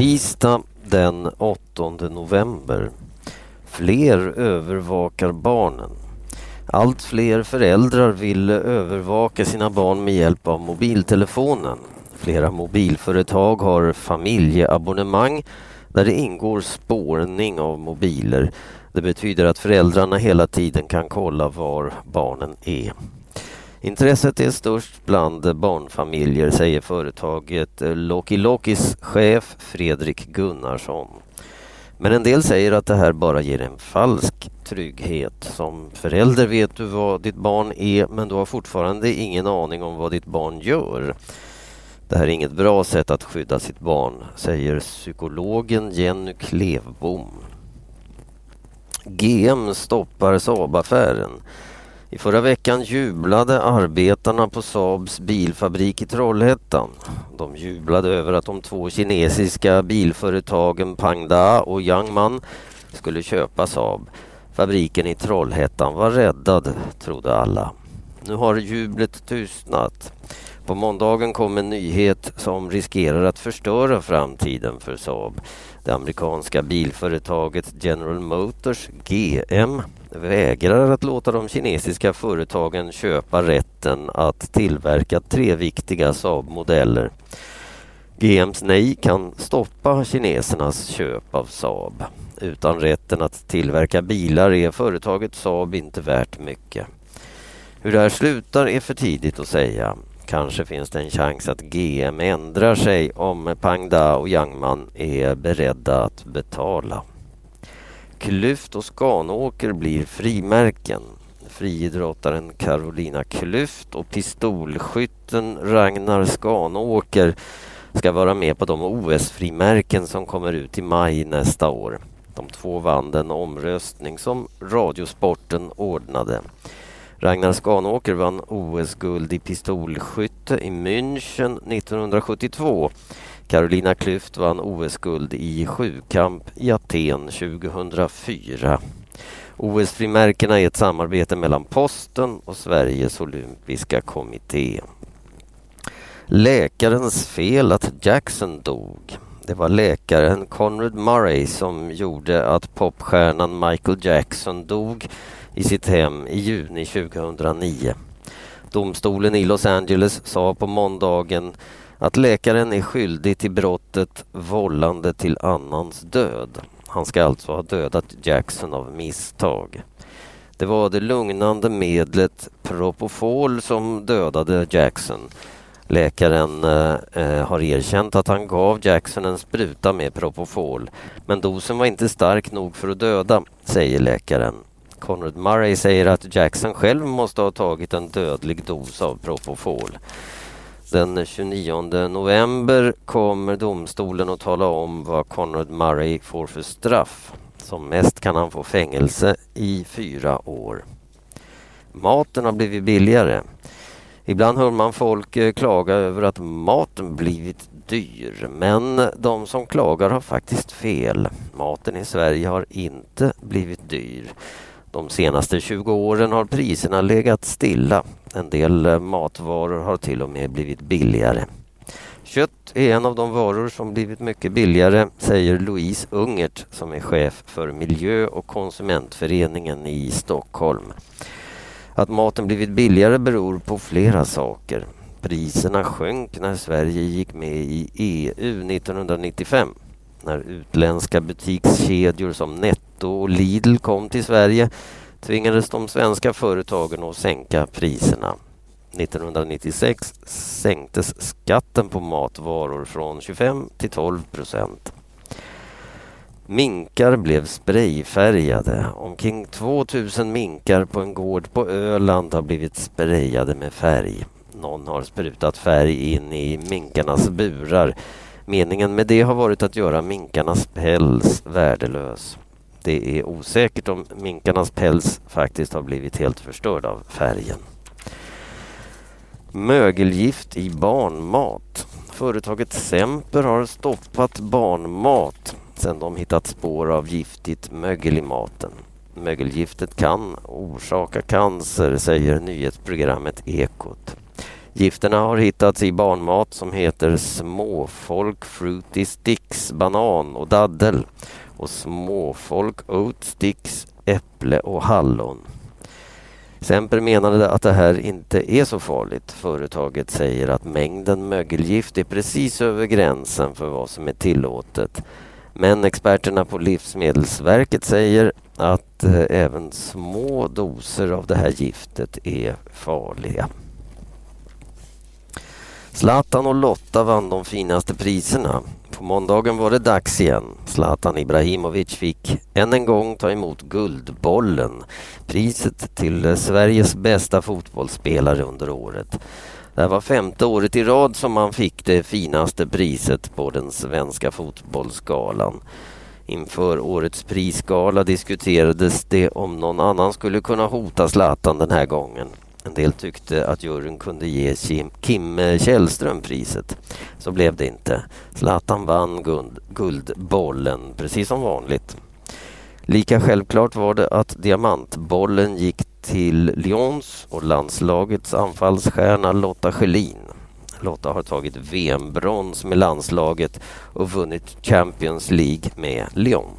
Tisdag den 8 november. Fler övervakar barnen. Allt fler föräldrar vill övervaka sina barn med hjälp av mobiltelefonen. Flera mobilföretag har familjeabonnemang där det ingår spårning av mobiler. Det betyder att föräldrarna hela tiden kan kolla var barnen är. Intresset är störst bland barnfamiljer, säger företaget Loki Lokis chef Fredrik Gunnarsson. Men en del säger att det här bara ger en falsk trygghet. Som förälder vet du vad ditt barn är men du har fortfarande ingen aning om vad ditt barn gör. Det här är inget bra sätt att skydda sitt barn, säger psykologen Jenny Klevbom. GM stoppar Saab-affären. I förra veckan jublade arbetarna på Saabs bilfabrik i Trollhättan. De jublade över att de två kinesiska bilföretagen Pangda och Yangman skulle köpa Saab. Fabriken i Trollhättan var räddad, trodde alla. Nu har jublet tystnat. På måndagen kom en nyhet som riskerar att förstöra framtiden för Saab. Det amerikanska bilföretaget General Motors, GM, vägrar att låta de kinesiska företagen köpa rätten att tillverka tre viktiga Saab-modeller. GMs nej kan stoppa kinesernas köp av Saab. Utan rätten att tillverka bilar är företaget Saab inte värt mycket. Hur det här slutar är för tidigt att säga. Kanske finns det en chans att GM ändrar sig om Pangda och Yangman är beredda att betala. Klyft och Skanåker blir frimärken. Friidrottaren Carolina Klyft och pistolskytten Ragnar Skanåker ska vara med på de OS-frimärken som kommer ut i maj nästa år. De två vann den omröstning som Radiosporten ordnade. Ragnar Skanåker vann OS-guld i pistolskytte i München 1972. Carolina Klüft vann OS-guld i sjukamp i Aten 2004. OS-frimärkena är ett samarbete mellan Posten och Sveriges olympiska kommitté. Läkarens fel att Jackson dog. Det var läkaren Conrad Murray som gjorde att popstjärnan Michael Jackson dog i sitt hem i juni 2009. Domstolen i Los Angeles sa på måndagen att läkaren är skyldig till brottet vållande till annans död. Han ska alltså ha dödat Jackson av misstag. Det var det lugnande medlet Propofol som dödade Jackson. Läkaren eh, eh, har erkänt att han gav Jackson en spruta med Propofol. Men dosen var inte stark nog för att döda, säger läkaren. Conrad Murray säger att Jackson själv måste ha tagit en dödlig dos av Propofol. Den 29 november kommer domstolen att tala om vad Conrad Murray får för straff. Som mest kan han få fängelse i fyra år. Maten har blivit billigare. Ibland hör man folk eh, klaga över att maten blivit dyr. Men de som klagar har faktiskt fel. Maten i Sverige har inte blivit dyr. De senaste 20 åren har priserna legat stilla. En del eh, matvaror har till och med blivit billigare. Kött är en av de varor som blivit mycket billigare, säger Louise Ungert som är chef för miljö och konsumentföreningen i Stockholm. Att maten blivit billigare beror på flera saker. Priserna sjönk när Sverige gick med i EU 1995 när utländska butikskedjor som Netto och Lidl kom till Sverige tvingades de svenska företagen att sänka priserna. 1996 sänktes skatten på matvaror från 25 till 12 procent. Minkar blev sprayfärgade. Omkring 2000 minkar på en gård på Öland har blivit sprayade med färg. Någon har sprutat färg in i minkarnas burar Meningen med det har varit att göra minkarnas päls värdelös. Det är osäkert om minkarnas päls faktiskt har blivit helt förstörd av färgen. Mögelgift i barnmat. Företaget Semper har stoppat barnmat sedan de hittat spår av giftigt mögel i maten. Mögelgiftet kan orsaka cancer, säger nyhetsprogrammet Ekot. Gifterna har hittats i barnmat som heter småfolk fruity sticks, banan och daddel och småfolk oat sticks, äpple och hallon. Semper menade att det här inte är så farligt. Företaget säger att mängden mögelgift är precis över gränsen för vad som är tillåtet. Men experterna på Livsmedelsverket säger att eh, även små doser av det här giftet är farliga. Zlatan och Lotta vann de finaste priserna. På måndagen var det dags igen. Zlatan Ibrahimovic fick än en gång ta emot Guldbollen, priset till Sveriges bästa fotbollsspelare under året. Det här var femte året i rad som han fick det finaste priset på den svenska fotbollsgalan. Inför årets prisgala diskuterades det om någon annan skulle kunna hota Zlatan den här gången. En del tyckte att juryn kunde ge Kim Källström priset. Så blev det inte. Zlatan vann guld, Guldbollen, precis som vanligt. Lika självklart var det att Diamantbollen gick till Lyons och landslagets anfallsstjärna Lotta Schelin. Lotta har tagit VM-brons med landslaget och vunnit Champions League med Lyon.